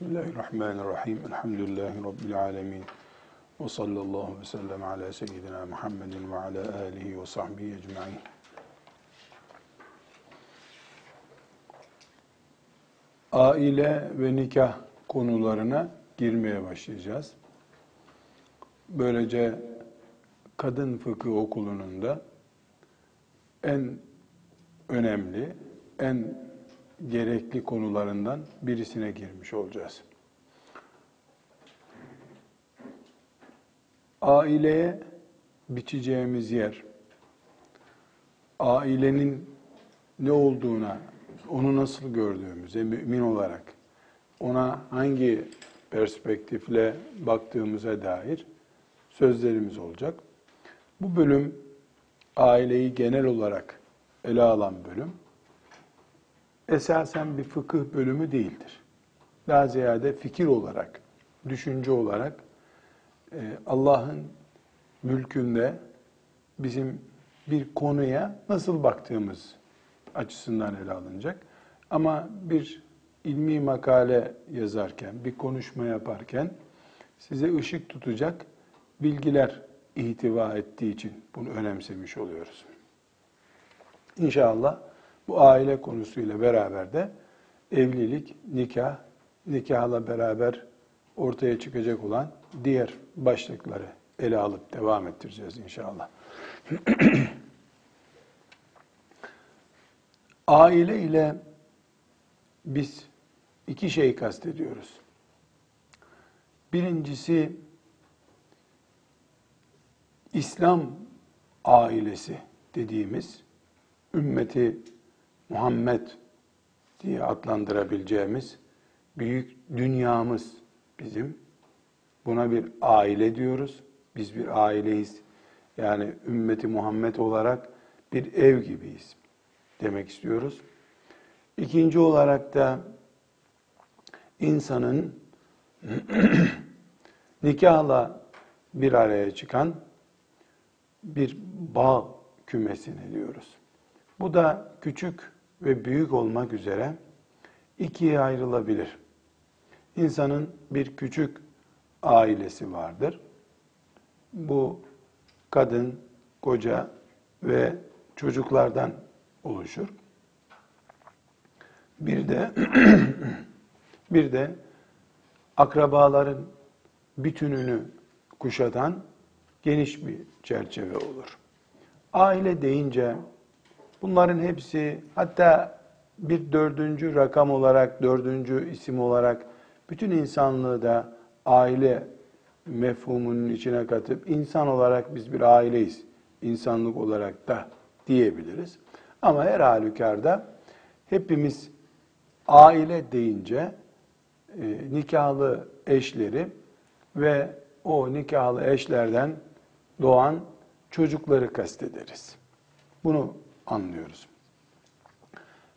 Bismillahirrahmanirrahim. Elhamdülillahi Rabbil alemin. Ve sallallahu ve sellem ala seyyidina Muhammedin ve ala alihi ve sahbihi ecma'in. Aile ve nikah konularına girmeye başlayacağız. Böylece kadın fıkıh okulunun da en önemli, en gerekli konularından birisine girmiş olacağız. Aileye biçeceğimiz yer, ailenin ne olduğuna, onu nasıl gördüğümüze mümin olarak, ona hangi perspektifle baktığımıza dair sözlerimiz olacak. Bu bölüm aileyi genel olarak ele alan bölüm esasen bir fıkıh bölümü değildir. Daha ziyade fikir olarak, düşünce olarak e, Allah'ın mülkünde bizim bir konuya nasıl baktığımız açısından ele alınacak. Ama bir ilmi makale yazarken, bir konuşma yaparken size ışık tutacak bilgiler ihtiva ettiği için bunu önemsemiş oluyoruz. İnşallah bu aile konusuyla beraber de evlilik, nikah, nikahla beraber ortaya çıkacak olan diğer başlıkları ele alıp devam ettireceğiz inşallah. aile ile biz iki şey kastediyoruz. Birincisi İslam ailesi dediğimiz ümmeti Muhammed diye adlandırabileceğimiz büyük dünyamız bizim. Buna bir aile diyoruz. Biz bir aileyiz. Yani ümmeti Muhammed olarak bir ev gibiyiz demek istiyoruz. İkinci olarak da insanın nikahla bir araya çıkan bir bağ kümesini diyoruz. Bu da küçük ve büyük olmak üzere ikiye ayrılabilir. İnsanın bir küçük ailesi vardır. Bu kadın, koca ve çocuklardan oluşur. Bir de bir de akrabaların bütününü kuşatan geniş bir çerçeve olur. Aile deyince Bunların hepsi hatta bir dördüncü rakam olarak, dördüncü isim olarak bütün insanlığı da aile mefhumunun içine katıp insan olarak biz bir aileyiz. insanlık olarak da diyebiliriz. Ama her halükarda hepimiz aile deyince e, nikahlı eşleri ve o nikahlı eşlerden doğan çocukları kastederiz. Bunu anlıyoruz.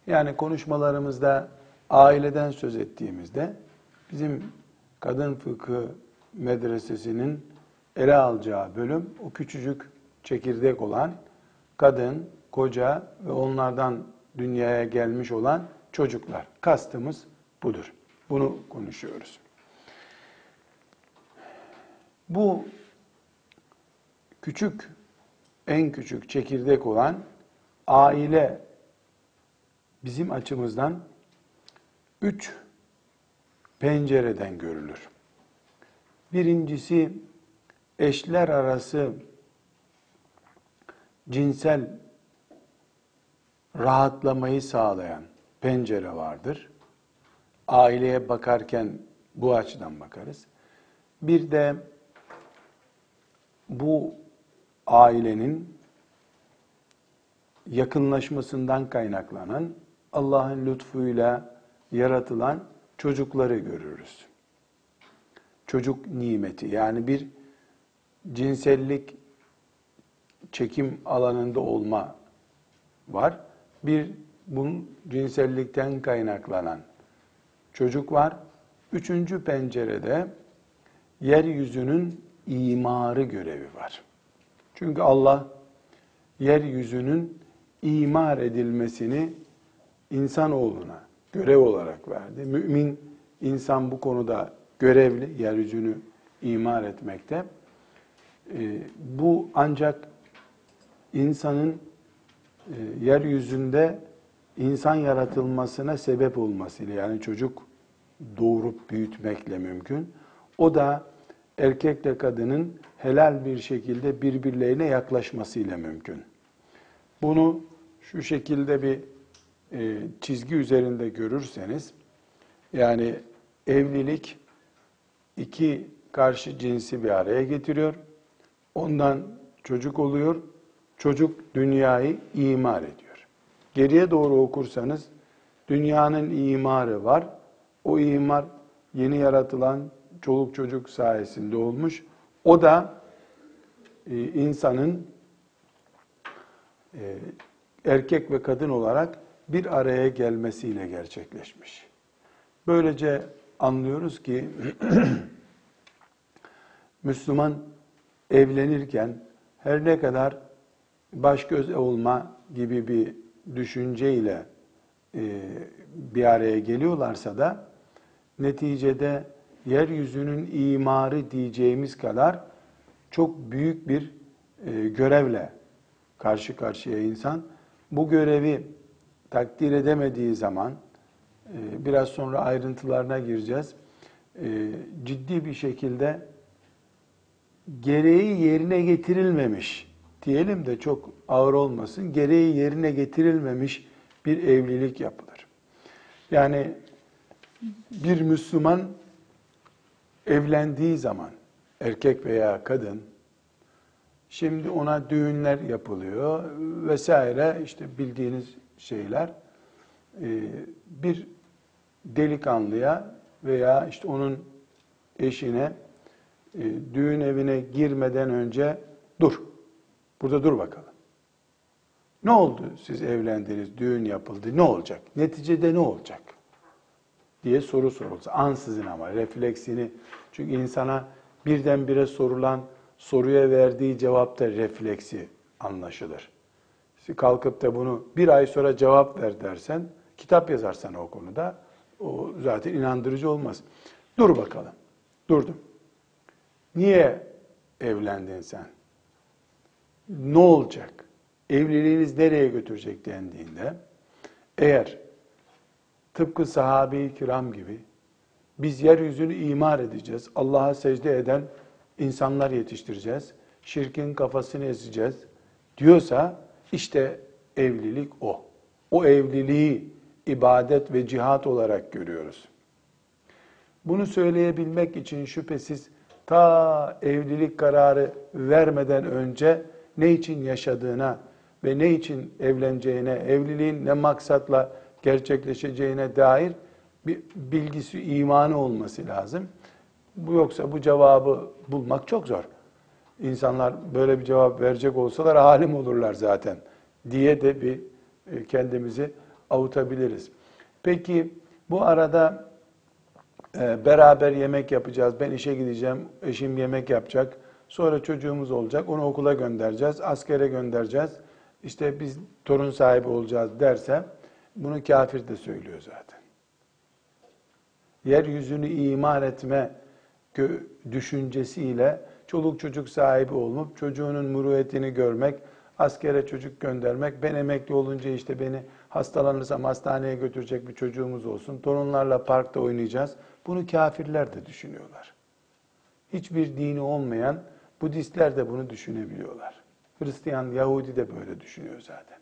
Yani konuşmalarımızda aileden söz ettiğimizde bizim kadın fıkı medresesinin ele alacağı bölüm o küçücük çekirdek olan kadın, koca ve onlardan dünyaya gelmiş olan çocuklar. Kastımız budur. Bunu konuşuyoruz. Bu küçük, en küçük çekirdek olan aile bizim açımızdan üç pencereden görülür. Birincisi eşler arası cinsel rahatlamayı sağlayan pencere vardır. Aileye bakarken bu açıdan bakarız. Bir de bu ailenin yakınlaşmasından kaynaklanan Allah'ın lütfuyla yaratılan çocukları görürüz. Çocuk nimeti yani bir cinsellik çekim alanında olma var. Bir bunun cinsellikten kaynaklanan çocuk var. Üçüncü pencerede yeryüzünün imarı görevi var. Çünkü Allah yeryüzünün imar edilmesini insanoğluna görev olarak verdi. Mümin İnsan bu konuda görevli, yeryüzünü imar etmekte. E, bu ancak insanın e, yeryüzünde insan yaratılmasına sebep olmasıyla yani çocuk doğurup büyütmekle mümkün. O da erkekle kadının helal bir şekilde birbirlerine yaklaşmasıyla mümkün. Bunu şu şekilde bir e, çizgi üzerinde görürseniz, yani evlilik iki karşı cinsi bir araya getiriyor. Ondan çocuk oluyor. Çocuk dünyayı imar ediyor. Geriye doğru okursanız dünyanın imarı var. O imar yeni yaratılan çoluk çocuk sayesinde olmuş. O da e, insanın e, erkek ve kadın olarak bir araya gelmesiyle gerçekleşmiş. Böylece anlıyoruz ki Müslüman evlenirken her ne kadar baş göz olma gibi bir düşünceyle e, bir araya geliyorlarsa da neticede yeryüzünün imarı diyeceğimiz kadar çok büyük bir e, görevle karşı karşıya insan. Bu görevi takdir edemediği zaman, e, biraz sonra ayrıntılarına gireceğiz, e, ciddi bir şekilde gereği yerine getirilmemiş, diyelim de çok ağır olmasın, gereği yerine getirilmemiş bir evlilik yapılır. Yani bir Müslüman evlendiği zaman erkek veya kadın şimdi ona düğünler yapılıyor vesaire işte bildiğiniz şeyler ee, bir delikanlıya veya işte onun eşine e, düğün evine girmeden önce dur. Burada dur bakalım. Ne oldu siz evlendiniz, düğün yapıldı, ne olacak? Neticede ne olacak? diye soru sorulsa. Ansızın ama refleksini. Çünkü insana birdenbire sorulan soruya verdiği cevapta refleksi anlaşılır. İşte kalkıp da bunu bir ay sonra cevap ver dersen, kitap yazarsan o konuda, o zaten inandırıcı olmaz. Dur bakalım. Durdum. Niye evlendin sen? Ne olacak? Evliliğiniz nereye götürecek dendiğinde, eğer tıpkı sahabe-i kiram gibi biz yeryüzünü imar edeceğiz, Allah'a secde eden insanlar yetiştireceğiz, şirkin kafasını ezeceğiz diyorsa işte evlilik o. O evliliği ibadet ve cihat olarak görüyoruz. Bunu söyleyebilmek için şüphesiz ta evlilik kararı vermeden önce ne için yaşadığına ve ne için evleneceğine, evliliğin ne maksatla gerçekleşeceğine dair bir bilgisi, imanı olması lazım. Bu yoksa bu cevabı bulmak çok zor. İnsanlar böyle bir cevap verecek olsalar alim olurlar zaten diye de bir e, kendimizi avutabiliriz. Peki bu arada e, beraber yemek yapacağız. Ben işe gideceğim, eşim yemek yapacak. Sonra çocuğumuz olacak. Onu okula göndereceğiz, askere göndereceğiz. İşte biz torun sahibi olacağız derse bunu kafir de söylüyor zaten. Yeryüzünü imar etme düşüncesiyle çoluk çocuk sahibi olup çocuğunun muruvvetini görmek, askere çocuk göndermek, ben emekli olunca işte beni hastalanırsam hastaneye götürecek bir çocuğumuz olsun, torunlarla parkta oynayacağız. Bunu kafirler de düşünüyorlar. Hiçbir dini olmayan Budistler de bunu düşünebiliyorlar. Hristiyan, Yahudi de böyle düşünüyor zaten.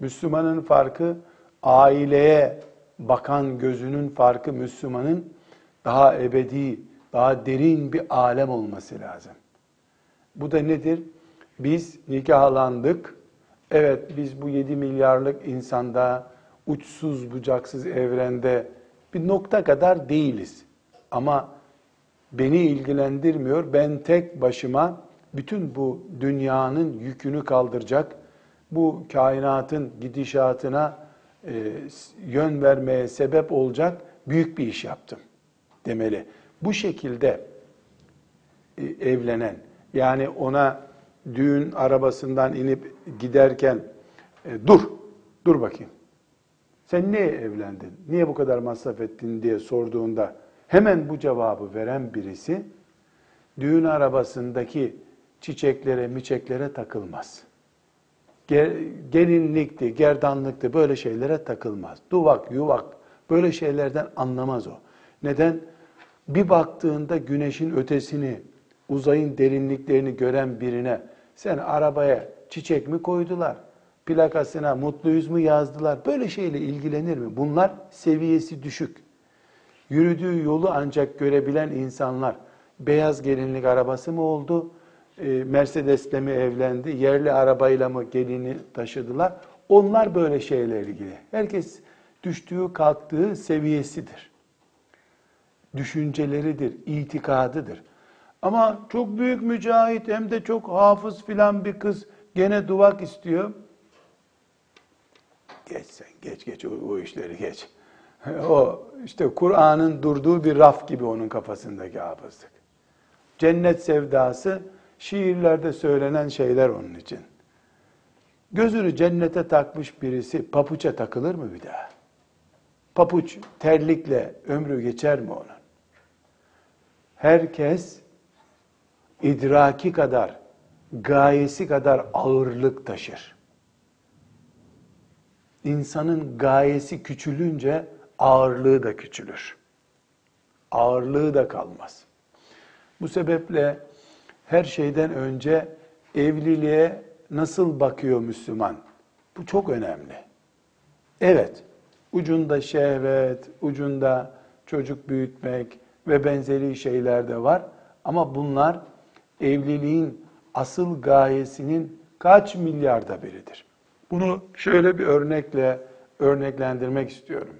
Müslümanın farkı aileye bakan gözünün farkı Müslümanın daha ebedi, daha derin bir alem olması lazım. Bu da nedir? Biz nikahlandık. Evet biz bu 7 milyarlık insanda uçsuz bucaksız evrende bir nokta kadar değiliz. Ama beni ilgilendirmiyor. Ben tek başıma bütün bu dünyanın yükünü kaldıracak, bu kainatın gidişatına e, yön vermeye sebep olacak büyük bir iş yaptım demeli. Bu şekilde e, evlenen, yani ona düğün arabasından inip giderken e, dur, dur bakayım. sen niye evlendin, niye bu kadar masraf ettin diye sorduğunda hemen bu cevabı veren birisi düğün arabasındaki çiçeklere, miçeklere takılmaz. Gelinlikti, gerdanlıktı böyle şeylere takılmaz. Duvak, yuvak böyle şeylerden anlamaz o. Neden? Bir baktığında güneşin ötesini, uzayın derinliklerini gören birine sen arabaya çiçek mi koydular? Plakasına mutluyuz mu yazdılar? Böyle şeyle ilgilenir mi? Bunlar seviyesi düşük. Yürüdüğü yolu ancak görebilen insanlar beyaz gelinlik arabası mı oldu? E, Mercedes'le mi evlendi? Yerli arabayla mı gelini taşıdılar? Onlar böyle şeyle ilgili. Herkes düştüğü kalktığı seviyesidir. Düşünceleridir, itikadıdır. Ama çok büyük mücahit hem de çok hafız filan bir kız gene duvak istiyor. Geç sen, geç geç o, o işleri geç. O işte Kur'an'ın durduğu bir raf gibi onun kafasındaki hafızlık. Cennet sevdası şiirlerde söylenen şeyler onun için. Gözünü cennete takmış birisi papuça takılır mı bir daha? Papuç terlikle ömrü geçer mi onun? Herkes idraki kadar, gayesi kadar ağırlık taşır. İnsanın gayesi küçülünce ağırlığı da küçülür. Ağırlığı da kalmaz. Bu sebeple her şeyden önce evliliğe nasıl bakıyor Müslüman? Bu çok önemli. Evet, ucunda şehvet, ucunda çocuk büyütmek ve benzeri şeyler de var. Ama bunlar evliliğin asıl gayesinin kaç milyarda biridir. Bunu şöyle bir örnekle örneklendirmek istiyorum.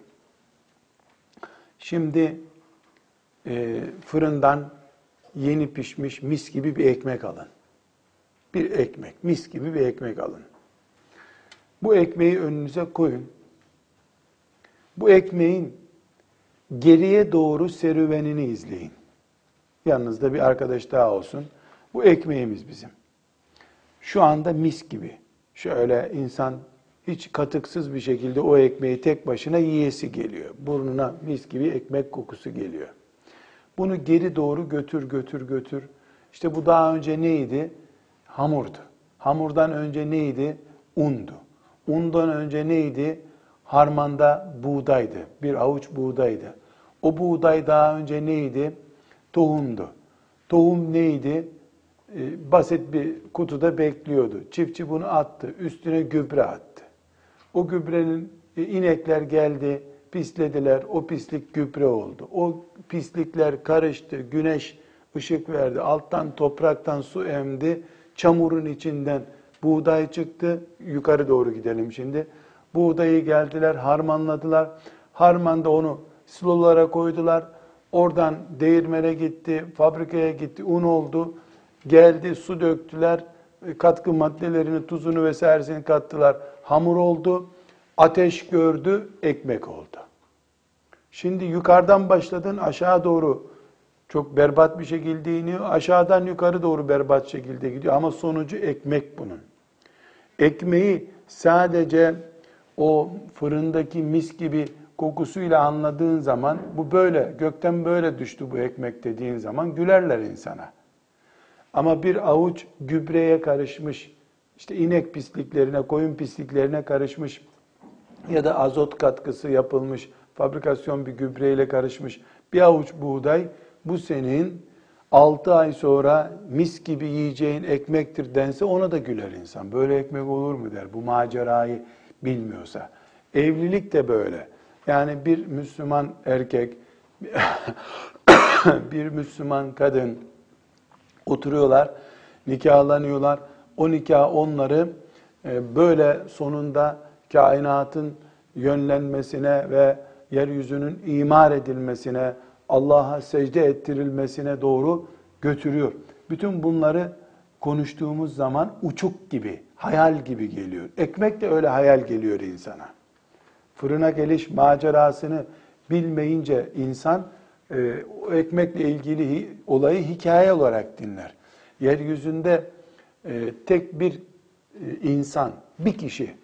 Şimdi e, fırından yeni pişmiş mis gibi bir ekmek alın. Bir ekmek, mis gibi bir ekmek alın. Bu ekmeği önünüze koyun. Bu ekmeğin geriye doğru serüvenini izleyin. Yanınızda bir arkadaş daha olsun. Bu ekmeğimiz bizim. Şu anda mis gibi. Şöyle insan hiç katıksız bir şekilde o ekmeği tek başına yiyesi geliyor. Burnuna mis gibi ekmek kokusu geliyor. Bunu geri doğru götür götür götür. İşte bu daha önce neydi? Hamurdu. Hamurdan önce neydi? Undu. Undan önce neydi? Harmanda buğdaydı. Bir avuç buğdaydı. O buğday daha önce neydi? Tohumdu. Tohum neydi? Ee, basit bir kutuda bekliyordu. Çiftçi bunu attı. Üstüne gübre attı. O gübrenin e, inekler geldi, pislediler. O pislik gübre oldu. O pislikler karıştı. Güneş ışık verdi. Alttan topraktan su emdi. Çamurun içinden buğday çıktı. Yukarı doğru gidelim şimdi. Buğdayı geldiler, harmanladılar. Harmanda onu silolara koydular. Oradan değirmene gitti, fabrikaya gitti, un oldu. Geldi, su döktüler, katkı maddelerini, tuzunu vesairesini kattılar. Hamur oldu, ateş gördü, ekmek oldu. Şimdi yukarıdan başladın aşağı doğru çok berbat bir şekilde iniyor. Aşağıdan yukarı doğru berbat şekilde gidiyor ama sonucu ekmek bunun. Ekmeği sadece o fırındaki mis gibi kokusuyla anladığın zaman bu böyle gökten böyle düştü bu ekmek dediğin zaman gülerler insana. Ama bir avuç gübreye karışmış, işte inek pisliklerine, koyun pisliklerine karışmış ya da azot katkısı yapılmış, fabrikasyon bir gübreyle karışmış bir avuç buğday bu senin 6 ay sonra mis gibi yiyeceğin ekmektir dense ona da güler insan. Böyle ekmek olur mu der bu macerayı bilmiyorsa. Evlilik de böyle. Yani bir Müslüman erkek, bir Müslüman kadın oturuyorlar, nikahlanıyorlar. O nikah onları e, böyle sonunda kainatın yönlenmesine ve yeryüzünün imar edilmesine, Allah'a secde ettirilmesine doğru götürüyor. Bütün bunları konuştuğumuz zaman uçuk gibi, hayal gibi geliyor. Ekmek de öyle hayal geliyor insana. Fırına geliş macerasını bilmeyince insan e, o ekmekle ilgili olayı hikaye olarak dinler. Yeryüzünde e, tek bir e, insan, bir kişi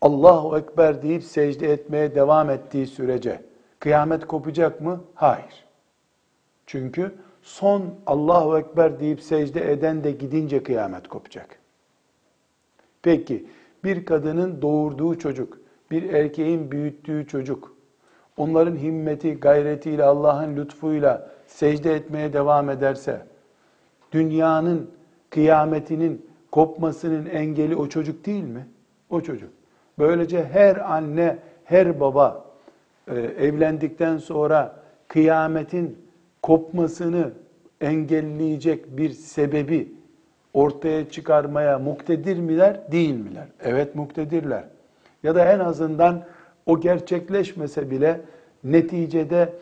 Allahu Ekber deyip secde etmeye devam ettiği sürece kıyamet kopacak mı? Hayır. Çünkü son Allahu Ekber deyip secde eden de gidince kıyamet kopacak. Peki bir kadının doğurduğu çocuk, bir erkeğin büyüttüğü çocuk, onların himmeti, gayretiyle, Allah'ın lütfuyla secde etmeye devam ederse, dünyanın kıyametinin kopmasının engeli o çocuk değil mi? O çocuk. Böylece her anne, her baba e, evlendikten sonra kıyametin kopmasını engelleyecek bir sebebi ortaya çıkarmaya muktedir miler, değil miler? Evet muktedirler. Ya da en azından o gerçekleşmese bile neticede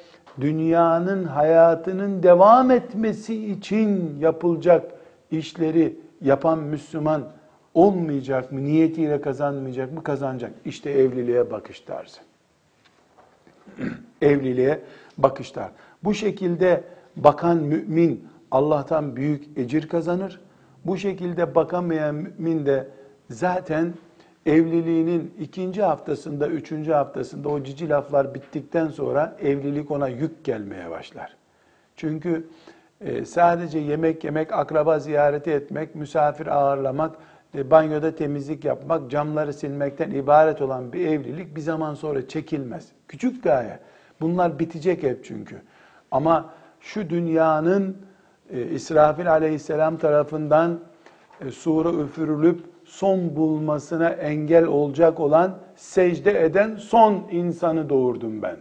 dünyanın hayatının devam etmesi için yapılacak işleri yapan Müslüman olmayacak mı? Niyetiyle kazanmayacak mı? Kazanacak. İşte evliliğe bakış tarzı. evliliğe bakışlar. Bu şekilde bakan mümin Allah'tan büyük ecir kazanır. Bu şekilde bakamayan mümin de zaten evliliğinin ikinci haftasında, üçüncü haftasında o cici laflar bittikten sonra evlilik ona yük gelmeye başlar. Çünkü e, sadece yemek yemek, akraba ziyareti etmek, misafir ağırlamak, e, banyoda temizlik yapmak, camları silmekten ibaret olan bir evlilik bir zaman sonra çekilmez. Küçük gaye. Bunlar bitecek hep çünkü. Ama şu dünyanın e, İsrafil aleyhisselam tarafından e, sura üfürülüp son bulmasına engel olacak olan secde eden son insanı doğurdum ben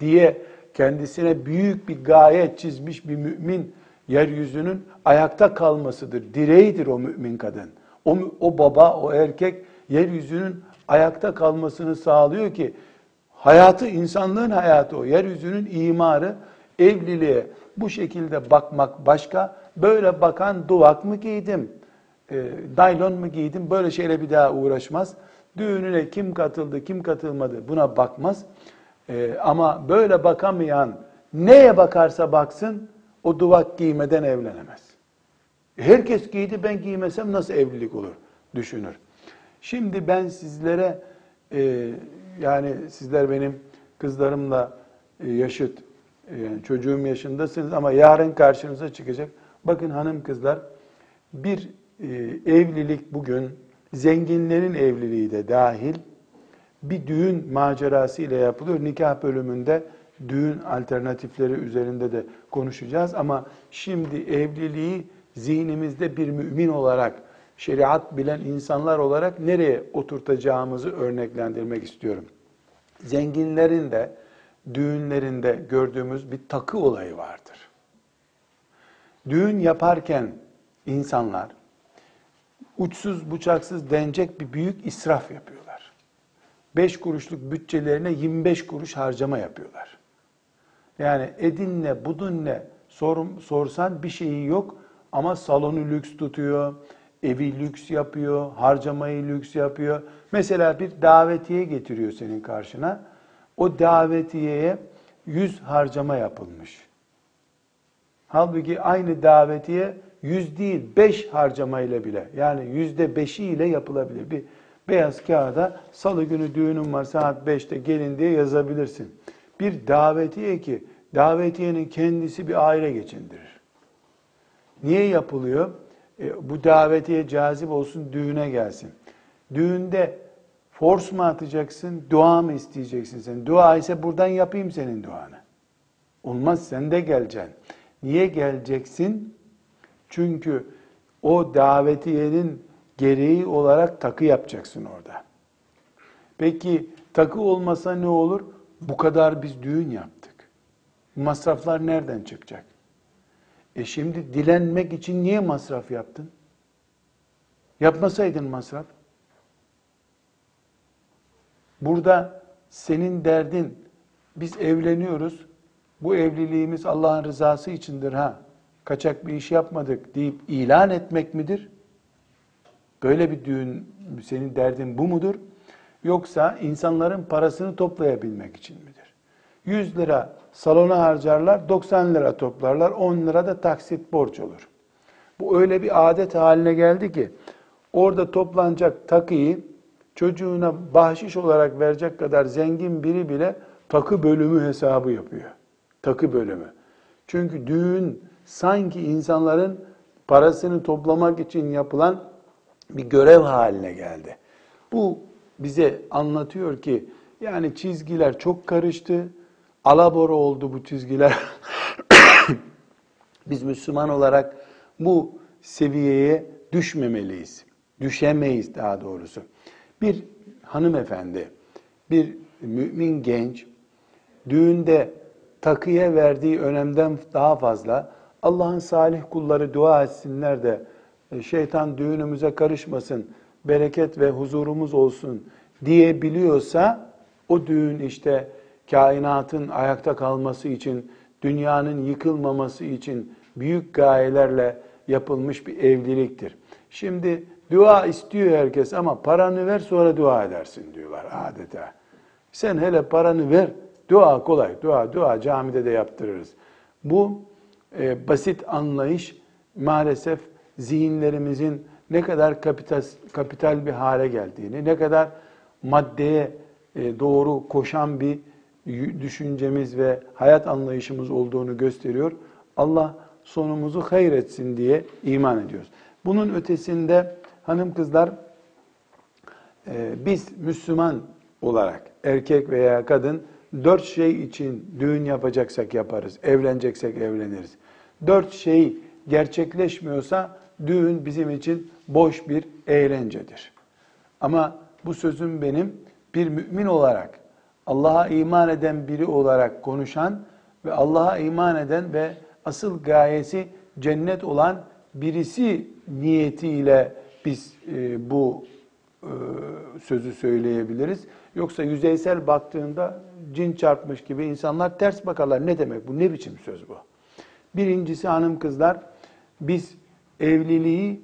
diye kendisine büyük bir gaye çizmiş bir mümin yeryüzünün ayakta kalmasıdır. Direğidir o mümin kadın. O, o baba, o erkek yeryüzünün ayakta kalmasını sağlıyor ki hayatı, insanlığın hayatı o. Yeryüzünün imarı evliliğe bu şekilde bakmak başka. Böyle bakan duvak mı giydim, e, naylon mu giydim böyle şeyle bir daha uğraşmaz. Düğününe kim katıldı, kim katılmadı buna bakmaz. E, ama böyle bakamayan neye bakarsa baksın o duvak giymeden evlenemez. Herkes giydi ben giymesem nasıl evlilik olur düşünür. Şimdi ben sizlere e, yani sizler benim kızlarımla e, yaşıt e, çocuğum yaşındasınız ama yarın karşınıza çıkacak. Bakın hanım kızlar bir e, evlilik bugün zenginlerin evliliği de dahil bir düğün macerası ile yapılıyor. Nikah bölümünde düğün alternatifleri üzerinde de konuşacağız ama şimdi evliliği zihnimizde bir mümin olarak, şeriat bilen insanlar olarak nereye oturtacağımızı örneklendirmek istiyorum. Zenginlerin de düğünlerinde gördüğümüz bir takı olayı vardır. Düğün yaparken insanlar uçsuz bucaksız denecek bir büyük israf yapıyorlar. 5 kuruşluk bütçelerine 25 kuruş harcama yapıyorlar. Yani edinle budunle sor, sorsan bir şeyi yok ama salonu lüks tutuyor, evi lüks yapıyor, harcamayı lüks yapıyor. Mesela bir davetiye getiriyor senin karşına. O davetiyeye 100 harcama yapılmış. Halbuki aynı davetiye 100 değil 5 harcamayla bile yani yüzde beşi ile yapılabilir. Bir beyaz kağıda salı günü düğünüm var saat 5'te gelin diye yazabilirsin. Bir davetiye ki davetiyenin kendisi bir aile geçindirir. Niye yapılıyor? E, bu davetiye cazip olsun, düğüne gelsin. Düğünde force mu atacaksın, dua mı isteyeceksin sen? Dua ise buradan yapayım senin duanı. Olmaz sen de geleceksin. Niye geleceksin? Çünkü o davetiyenin gereği olarak takı yapacaksın orada. Peki takı olmasa ne olur? Bu kadar biz düğün yaptık. Masraflar nereden çıkacak? E şimdi dilenmek için niye masraf yaptın? Yapmasaydın masraf. Burada senin derdin biz evleniyoruz. Bu evliliğimiz Allah'ın rızası içindir ha. Kaçak bir iş yapmadık deyip ilan etmek midir? Böyle bir düğün senin derdin bu mudur? Yoksa insanların parasını toplayabilmek için midir? 100 lira salona harcarlar, 90 lira toplarlar, 10 lira da taksit borç olur. Bu öyle bir adet haline geldi ki orada toplanacak takıyı çocuğuna bahşiş olarak verecek kadar zengin biri bile takı bölümü hesabı yapıyor. Takı bölümü. Çünkü düğün sanki insanların parasını toplamak için yapılan bir görev haline geldi. Bu bize anlatıyor ki yani çizgiler çok karıştı. Alabora oldu bu çizgiler. Biz Müslüman olarak bu seviyeye düşmemeliyiz. Düşemeyiz daha doğrusu. Bir hanımefendi, bir mümin genç düğünde takıya verdiği önemden daha fazla Allah'ın salih kulları dua etsinler de e, şeytan düğünümüze karışmasın, bereket ve huzurumuz olsun diyebiliyorsa o düğün işte kainatın ayakta kalması için, dünyanın yıkılmaması için büyük gayelerle yapılmış bir evliliktir. Şimdi dua istiyor herkes ama paranı ver sonra dua edersin diyorlar adeta. Sen hele paranı ver, dua kolay, dua, dua camide de yaptırırız. Bu e, basit anlayış maalesef zihinlerimizin ne kadar kapital, kapital bir hale geldiğini, ne kadar maddeye e, doğru koşan bir düşüncemiz ve hayat anlayışımız olduğunu gösteriyor. Allah sonumuzu hayır etsin diye iman ediyoruz. Bunun ötesinde hanım kızlar e, biz Müslüman olarak erkek veya kadın dört şey için düğün yapacaksak yaparız, evleneceksek evleniriz. Dört şey gerçekleşmiyorsa düğün bizim için boş bir eğlencedir. Ama bu sözüm benim bir mümin olarak, Allah'a iman eden biri olarak konuşan ve Allah'a iman eden ve asıl gayesi cennet olan birisi niyetiyle biz e, bu e, sözü söyleyebiliriz. Yoksa yüzeysel baktığında cin çarpmış gibi insanlar ters bakarlar. Ne demek bu? Ne biçim söz bu? Birincisi hanım kızlar, biz evliliği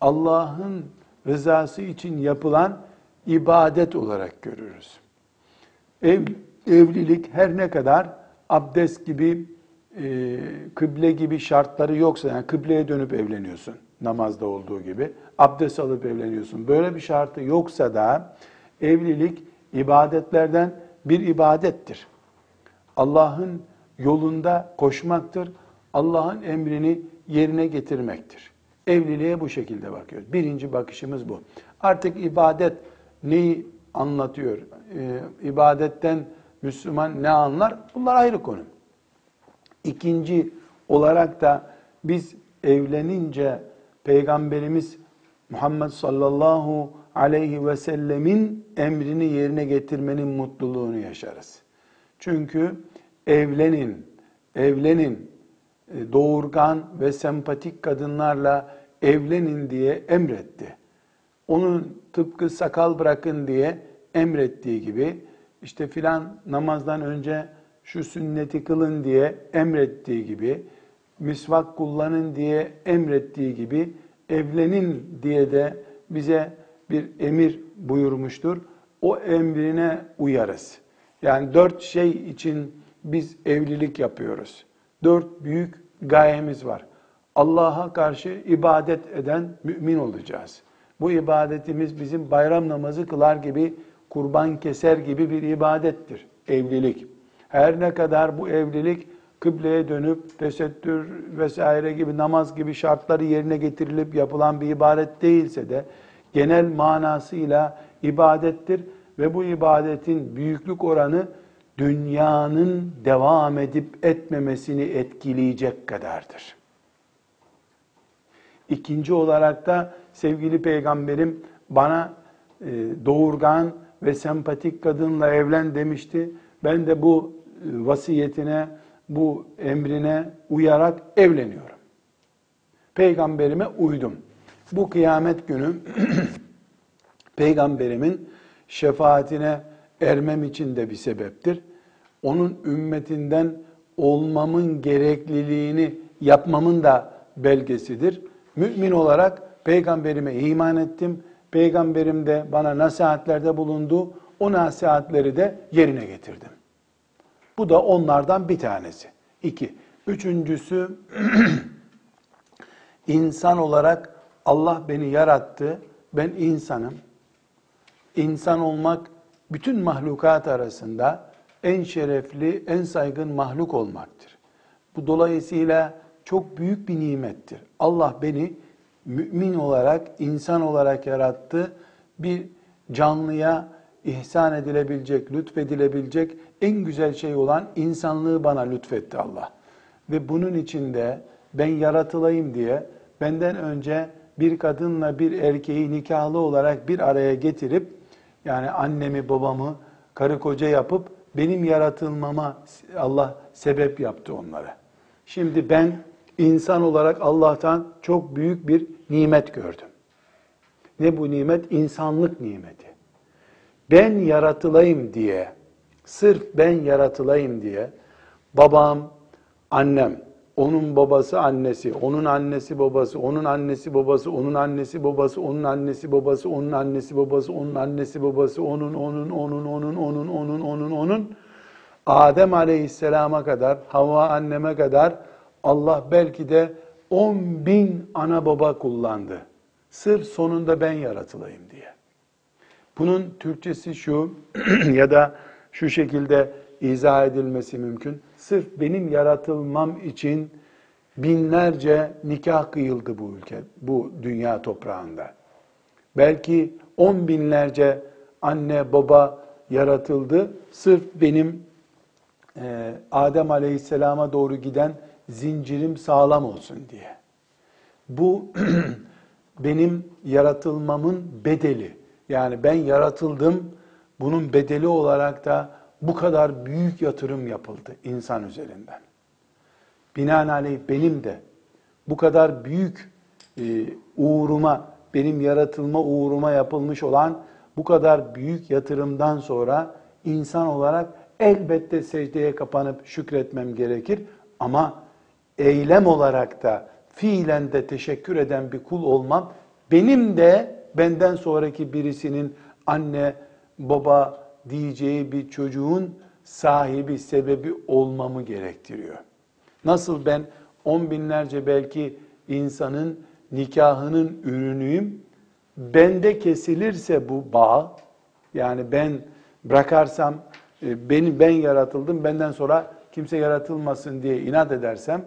Allah'ın rızası için yapılan ibadet olarak görürüz. Ev, evlilik her ne kadar abdest gibi, e, kıble gibi şartları yoksa, yani kıbleye dönüp evleniyorsun namazda olduğu gibi, abdest alıp evleniyorsun. Böyle bir şartı yoksa da evlilik ibadetlerden bir ibadettir. Allah'ın yolunda koşmaktır. Allah'ın emrini yerine getirmektir. Evliliğe bu şekilde bakıyoruz. Birinci bakışımız bu. Artık ibadet neyi anlatıyor? Ee, ibadetten Müslüman ne anlar? Bunlar ayrı konu. İkinci olarak da biz evlenince Peygamberimiz Muhammed sallallahu aleyhi ve sellemin emrini yerine getirmenin mutluluğunu yaşarız. Çünkü evlenin, evlenin, e, doğurgan ve sempatik kadınlarla evlenin diye emretti. Onun tıpkı sakal bırakın diye emrettiği gibi işte filan namazdan önce şu sünneti kılın diye emrettiği gibi misvak kullanın diye emrettiği gibi evlenin diye de bize bir emir buyurmuştur. O emrine uyarız. Yani dört şey için biz evlilik yapıyoruz. Dört büyük gayemiz var. Allah'a karşı ibadet eden mümin olacağız. Bu ibadetimiz bizim bayram namazı kılar gibi, kurban keser gibi bir ibadettir. Evlilik. Her ne kadar bu evlilik kıbleye dönüp tesettür vesaire gibi namaz gibi şartları yerine getirilip yapılan bir ibadet değilse de genel manasıyla ibadettir ve bu ibadetin büyüklük oranı dünyanın devam edip etmemesini etkileyecek kadardır. İkinci olarak da sevgili peygamberim bana e, doğurgan ve sempatik kadınla evlen demişti. Ben de bu e, vasiyetine, bu emrine uyarak evleniyorum. Peygamberime uydum. Bu kıyamet günü peygamberimin şefaatine ermem için de bir sebeptir. Onun ümmetinden olmamın gerekliliğini yapmamın da belgesidir. Mümin olarak peygamberime iman ettim. Peygamberim de bana nasihatlerde bulundu. O nasihatleri de yerine getirdim. Bu da onlardan bir tanesi. İki. Üçüncüsü insan olarak Allah beni yarattı. Ben insanım. insan olmak bütün mahlukat arasında en şerefli, en saygın mahluk olmaktır. Bu dolayısıyla çok büyük bir nimettir. Allah beni mümin olarak, insan olarak yarattı. Bir canlıya ihsan edilebilecek, lütfedilebilecek en güzel şey olan insanlığı bana lütfetti Allah. Ve bunun içinde ben yaratılayım diye benden önce bir kadınla bir erkeği nikahlı olarak bir araya getirip yani annemi babamı karı koca yapıp benim yaratılmama Allah sebep yaptı onlara. Şimdi ben insan olarak Allah'tan çok büyük bir nimet gördüm. Ne bu nimet? İnsanlık nimeti. Ben yaratılayım diye, sırf ben yaratılayım diye babam, annem, onun babası annesi, onun annesi babası, onun annesi babası, onun annesi babası, onun annesi babası, onun annesi babası, onun annesi babası, onun, onun, onun, onun, onun, onun, onun, onun, Adem aleyhisselama kadar, Havva anneme kadar Allah belki de 10 bin ana baba kullandı. Sırf sonunda ben yaratılayım diye. Bunun Türkçesi şu ya da şu şekilde izah edilmesi mümkün. Sırf benim yaratılmam için binlerce nikah kıyıldı bu ülke, bu dünya toprağında. Belki on binlerce anne baba yaratıldı. Sırf benim e, Adem Aleyhisselam'a doğru giden zincirim sağlam olsun diye. Bu benim yaratılmamın bedeli. Yani ben yaratıldım, bunun bedeli olarak da bu kadar büyük yatırım yapıldı insan üzerinden. Binaenaleyh benim de bu kadar büyük e, uğruma, benim yaratılma uğruma yapılmış olan bu kadar büyük yatırımdan sonra insan olarak elbette secdeye kapanıp şükretmem gerekir. Ama eylem olarak da fiilen de teşekkür eden bir kul olmam benim de benden sonraki birisinin anne, baba diyeceği bir çocuğun sahibi, sebebi olmamı gerektiriyor. Nasıl ben on binlerce belki insanın nikahının ürünüyüm, bende kesilirse bu bağ, yani ben bırakarsam, e, beni ben yaratıldım, benden sonra kimse yaratılmasın diye inat edersem,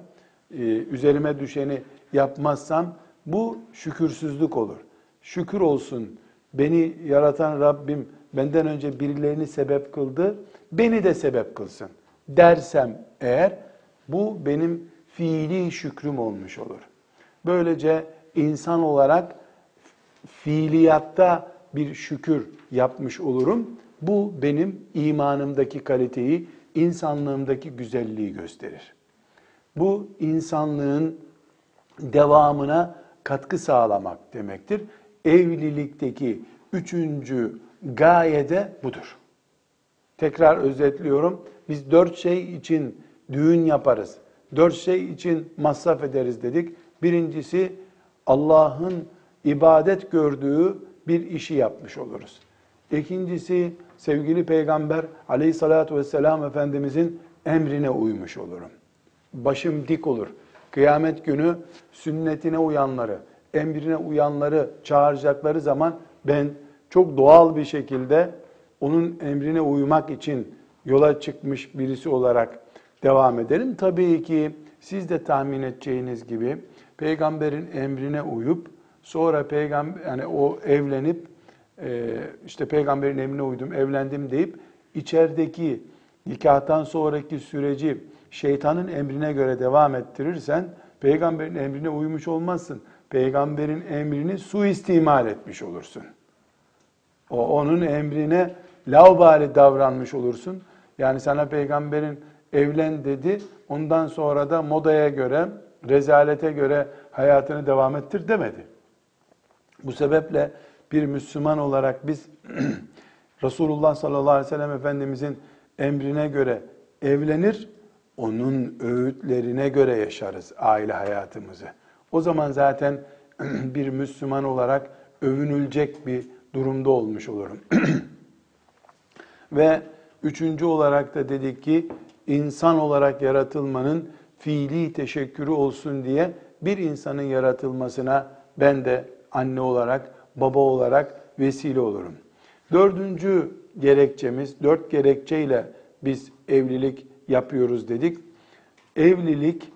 e, üzerime düşeni yapmazsam, bu şükürsüzlük olur. Şükür olsun, beni yaratan Rabbim benden önce birilerini sebep kıldı, beni de sebep kılsın dersem eğer, bu benim fiili şükrüm olmuş olur. Böylece insan olarak fiiliyatta bir şükür yapmış olurum. Bu benim imanımdaki kaliteyi, insanlığımdaki güzelliği gösterir. Bu insanlığın devamına katkı sağlamak demektir. Evlilikteki üçüncü gayede budur. Tekrar özetliyorum. Biz dört şey için düğün yaparız. Dört şey için masraf ederiz dedik. Birincisi Allah'ın ibadet gördüğü bir işi yapmış oluruz. İkincisi sevgili peygamber aleyhissalatü vesselam Efendimizin emrine uymuş olurum. Başım dik olur. Kıyamet günü sünnetine uyanları, emrine uyanları çağıracakları zaman ben çok doğal bir şekilde onun emrine uymak için yola çıkmış birisi olarak devam edelim. Tabii ki siz de tahmin edeceğiniz gibi peygamberin emrine uyup sonra peygamber yani o evlenip e, işte peygamberin emrine uydum, evlendim deyip içerideki nikahtan sonraki süreci şeytanın emrine göre devam ettirirsen peygamberin emrine uymuş olmazsın. Peygamberin emrini suistimal etmiş olursun. O onun emrine laubali davranmış olursun. Yani sana peygamberin evlen dedi. Ondan sonra da modaya göre, rezalete göre hayatını devam ettir demedi. Bu sebeple bir Müslüman olarak biz Resulullah sallallahu aleyhi ve sellem Efendimizin emrine göre evlenir, onun öğütlerine göre yaşarız aile hayatımızı. O zaman zaten bir Müslüman olarak övünülecek bir durumda olmuş olurum. Ve üçüncü olarak da dedik ki insan olarak yaratılmanın fiili teşekkürü olsun diye bir insanın yaratılmasına ben de anne olarak, baba olarak vesile olurum. Dördüncü gerekçemiz, dört gerekçeyle biz evlilik yapıyoruz dedik. Evlilik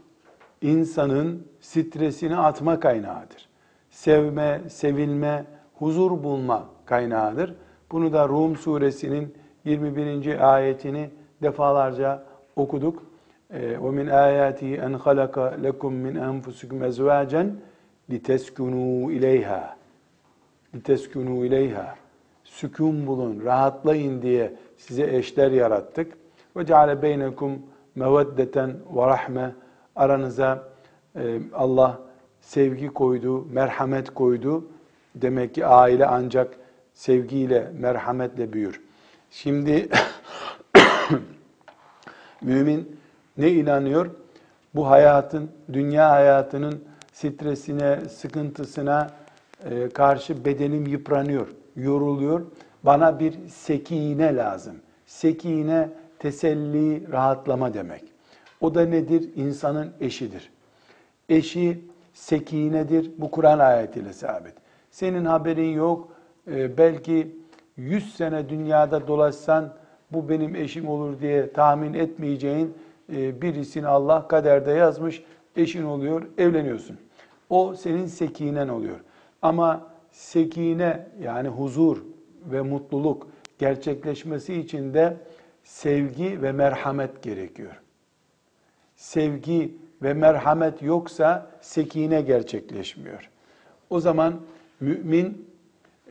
insanın stresini atma kaynağıdır. Sevme, sevilme, huzur bulma kaynağıdır. Bunu da Rum suresinin 21. ayetini defalarca okuduk. Ee, o min ayati en halaka lekum min enfusikum ezvacen liteskunu ileyha. Liteskunu ileyha. Sükun bulun, rahatlayın diye size eşler yarattık. Ve ceale beynekum meveddeten ve rahme. Aranıza e, Allah sevgi koydu, merhamet koydu. Demek ki aile ancak sevgiyle, merhametle büyür. Şimdi mümin ne inanıyor? Bu hayatın, dünya hayatının stresine, sıkıntısına e, karşı bedenim yıpranıyor, yoruluyor. Bana bir sekine lazım. Sekine teselli, rahatlama demek. O da nedir? İnsanın eşidir. Eşi sekinedir. Bu Kur'an ayetiyle sabit. Senin haberin yok. Ee, belki 100 sene dünyada dolaşsan bu benim eşim olur diye tahmin etmeyeceğin e, birisini Allah kaderde yazmış. Eşin oluyor, evleniyorsun. O senin sekinen oluyor. Ama sekine yani huzur ve mutluluk gerçekleşmesi için de sevgi ve merhamet gerekiyor. Sevgi ve merhamet yoksa sekine gerçekleşmiyor. O zaman mümin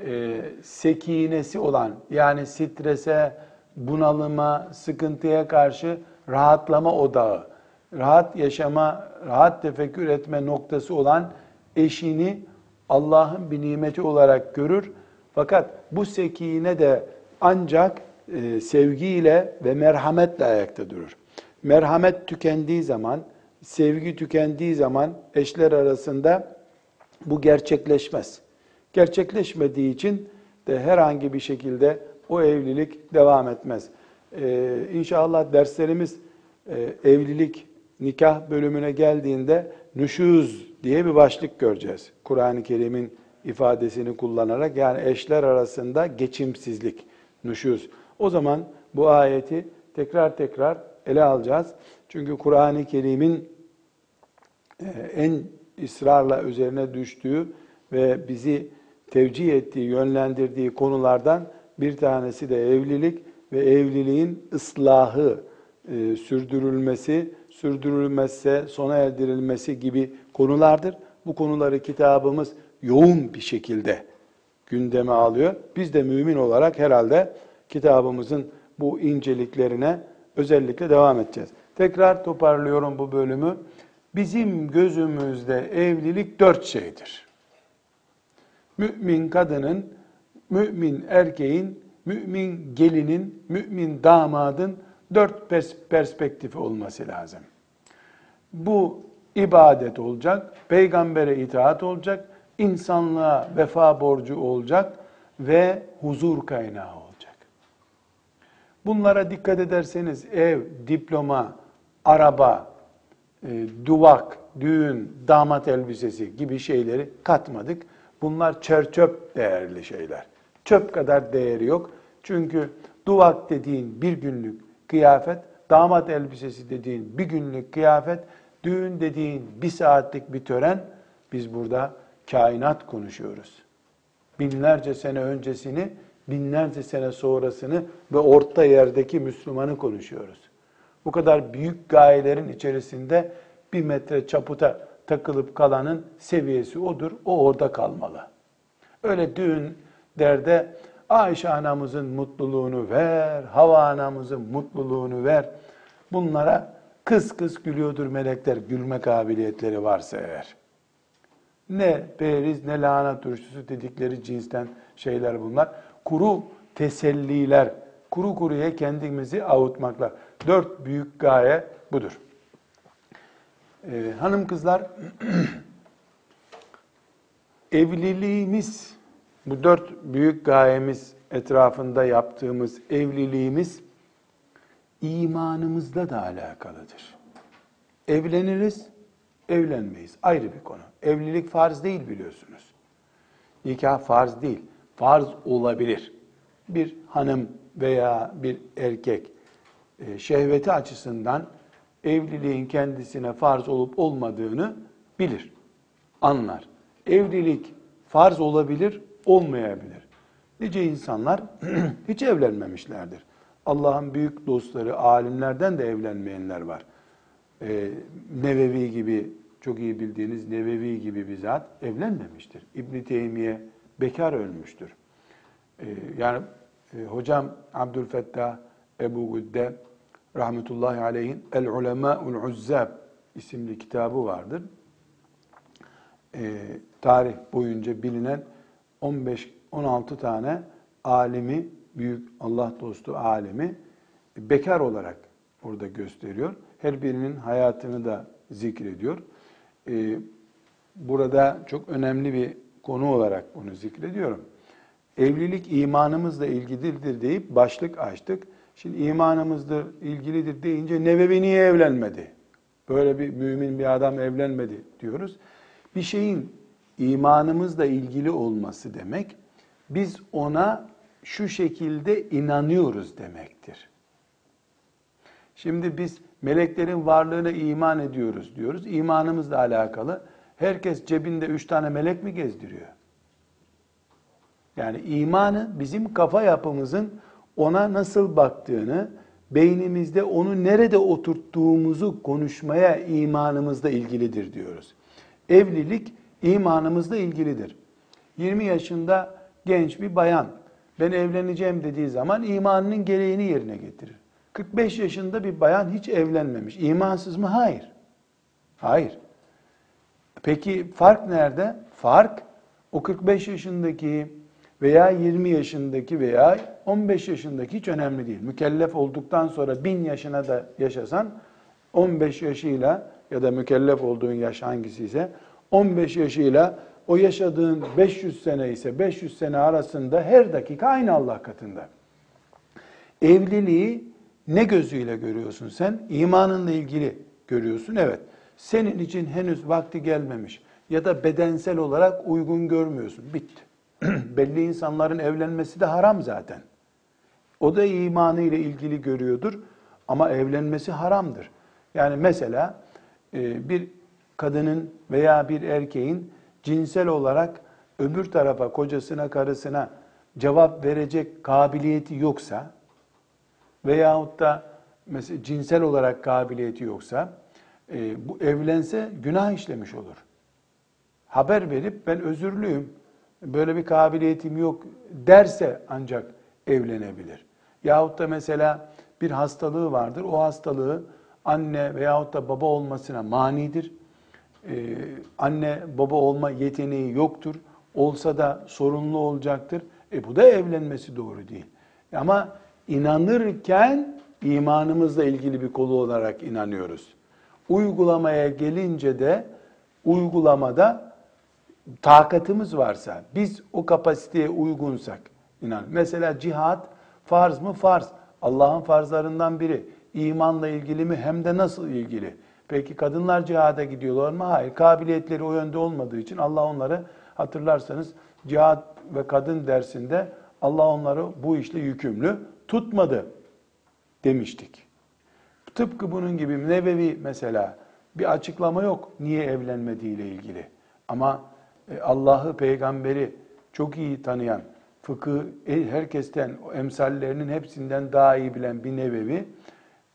e, sekinesi olan yani strese, bunalıma, sıkıntıya karşı rahatlama odağı, rahat yaşama, rahat tefekkür etme noktası olan eşini Allah'ın bir nimeti olarak görür. Fakat bu sekine de ancak e, sevgiyle ve merhametle ayakta durur. Merhamet tükendiği zaman, sevgi tükendiği zaman eşler arasında bu gerçekleşmez. Gerçekleşmediği için de herhangi bir şekilde o evlilik devam etmez. Ee, inşallah derslerimiz e, evlilik, nikah bölümüne geldiğinde nüşüz diye bir başlık göreceğiz. Kur'an-ı Kerim'in ifadesini kullanarak yani eşler arasında geçimsizlik, nüşüz. O zaman bu ayeti tekrar tekrar ele alacağız. Çünkü Kur'an-ı Kerim'in e, en ısrarla üzerine düştüğü ve bizi tevcih ettiği, yönlendirdiği konulardan bir tanesi de evlilik ve evliliğin ıslahı, e, sürdürülmesi, sürdürülmezse sona erdirilmesi gibi konulardır. Bu konuları kitabımız yoğun bir şekilde gündeme alıyor. Biz de mümin olarak herhalde kitabımızın bu inceliklerine özellikle devam edeceğiz. Tekrar toparlıyorum bu bölümü. Bizim gözümüzde evlilik dört şeydir. Mümin kadının, mümin erkeğin, mümin gelinin, mümin damadın dört perspektifi olması lazım. Bu ibadet olacak, peygambere itaat olacak, insanlığa vefa borcu olacak ve huzur kaynağı olacak. Bunlara dikkat ederseniz ev, diploma, araba, e, duvak, düğün, damat elbisesi gibi şeyleri katmadık. Bunlar çerçöp değerli şeyler. Çöp kadar değeri yok. Çünkü duvak dediğin bir günlük kıyafet, damat elbisesi dediğin bir günlük kıyafet, düğün dediğin bir saatlik bir tören. Biz burada kainat konuşuyoruz. Binlerce sene öncesini, binlerce sene sonrasını ve orta yerdeki Müslümanı konuşuyoruz. Bu kadar büyük gayelerin içerisinde bir metre çaputa takılıp kalanın seviyesi odur. O orada kalmalı. Öyle düğün derde Ayşe anamızın mutluluğunu ver, Hava anamızın mutluluğunu ver. Bunlara kız kız gülüyordur melekler gülme kabiliyetleri varsa eğer. Ne periz ne lahana turşusu dedikleri cinsten şeyler bunlar. Kuru teselliler, kuru kuruya kendimizi avutmaklar. Dört büyük gaye budur. Ee, hanım kızlar, evliliğimiz, bu dört büyük gayemiz etrafında yaptığımız evliliğimiz imanımızla da alakalıdır. Evleniriz, evlenmeyiz. Ayrı bir konu. Evlilik farz değil biliyorsunuz. Nikah farz değil. Farz olabilir. bir hanım veya bir erkek e, şehveti açısından evliliğin kendisine farz olup olmadığını bilir, anlar. Evlilik farz olabilir, olmayabilir. Nice insanlar hiç evlenmemişlerdir. Allah'ın büyük dostları, alimlerden de evlenmeyenler var. Ee, Nevevi gibi, çok iyi bildiğiniz Nevevi gibi bir zat evlenmemiştir. İbn Teymiye bekar ölmüştür. Ee, yani e, hocam Abdülfettah Ebu Güdde rahmetullahi aleyhin El Ulemâ'ul Uzzab isimli kitabı vardır. Ee, tarih boyunca bilinen 15-16 tane alimi, büyük Allah dostu alimi bekar olarak orada gösteriyor. Her birinin hayatını da zikrediyor. Ee, burada çok önemli bir konu olarak bunu zikrediyorum. Evlilik imanımızla ilgilidir deyip başlık açtık. Şimdi imanımızla ilgilidir deyince Nebevi niye evlenmedi? Böyle bir mümin bir adam evlenmedi diyoruz. Bir şeyin imanımızla ilgili olması demek, biz ona şu şekilde inanıyoruz demektir. Şimdi biz meleklerin varlığına iman ediyoruz diyoruz. İmanımızla alakalı. Herkes cebinde üç tane melek mi gezdiriyor? Yani imanı bizim kafa yapımızın ona nasıl baktığını, beynimizde onu nerede oturttuğumuzu konuşmaya imanımızla ilgilidir diyoruz. Evlilik imanımızla ilgilidir. 20 yaşında genç bir bayan ben evleneceğim dediği zaman imanının gereğini yerine getirir. 45 yaşında bir bayan hiç evlenmemiş. İmansız mı? Hayır. Hayır. Peki fark nerede? Fark o 45 yaşındaki veya 20 yaşındaki veya 15 yaşındaki hiç önemli değil. Mükellef olduktan sonra bin yaşına da yaşasan 15 yaşıyla ya da mükellef olduğun yaş hangisi ise 15 yaşıyla o yaşadığın 500 sene ise 500 sene arasında her dakika aynı Allah katında. Evliliği ne gözüyle görüyorsun sen? İmanınla ilgili görüyorsun. Evet. Senin için henüz vakti gelmemiş ya da bedensel olarak uygun görmüyorsun. Bitti. Belli insanların evlenmesi de haram zaten. O da imanı ile ilgili görüyordur ama evlenmesi haramdır. Yani mesela e, bir kadının veya bir erkeğin cinsel olarak öbür tarafa, kocasına, karısına cevap verecek kabiliyeti yoksa veyahut da mesela cinsel olarak kabiliyeti yoksa e, bu evlense günah işlemiş olur. Haber verip ben özürlüyüm, böyle bir kabiliyetim yok derse ancak evlenebilir. Yahut da mesela bir hastalığı vardır. O hastalığı anne veyahut da baba olmasına manidir. Ee, anne baba olma yeteneği yoktur. Olsa da sorunlu olacaktır. E bu da evlenmesi doğru değil. Ama inanırken imanımızla ilgili bir kolu olarak inanıyoruz. Uygulamaya gelince de uygulamada takatımız varsa, biz o kapasiteye uygunsak, inan. Mesela cihat farz mı? Farz. Allah'ın farzlarından biri. İmanla ilgili mi? Hem de nasıl ilgili? Peki kadınlar cihada gidiyorlar mı? Hayır. Kabiliyetleri o yönde olmadığı için Allah onları hatırlarsanız cihat ve kadın dersinde Allah onları bu işle yükümlü tutmadı demiştik. Tıpkı bunun gibi Nebevi mesela bir açıklama yok niye evlenmediğiyle ilgili. Ama e, Allah'ı, peygamberi çok iyi tanıyan, fıkıh herkesten, emsallerinin hepsinden daha iyi bilen bir nebevi,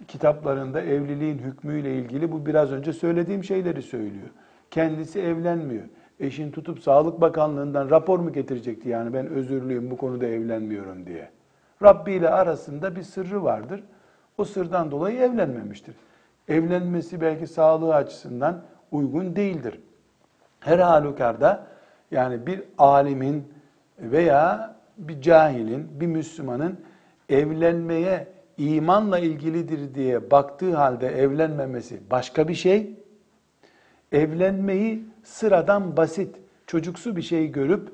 kitaplarında evliliğin hükmüyle ilgili bu biraz önce söylediğim şeyleri söylüyor. Kendisi evlenmiyor. Eşin tutup Sağlık Bakanlığı'ndan rapor mu getirecekti yani ben özürlüyüm bu konuda evlenmiyorum diye. Rabbi ile arasında bir sırrı vardır. O sırdan dolayı evlenmemiştir. Evlenmesi belki sağlığı açısından uygun değildir. Her halükarda yani bir alimin veya bir cahilin, bir Müslümanın evlenmeye imanla ilgilidir diye baktığı halde evlenmemesi başka bir şey. Evlenmeyi sıradan basit, çocuksu bir şey görüp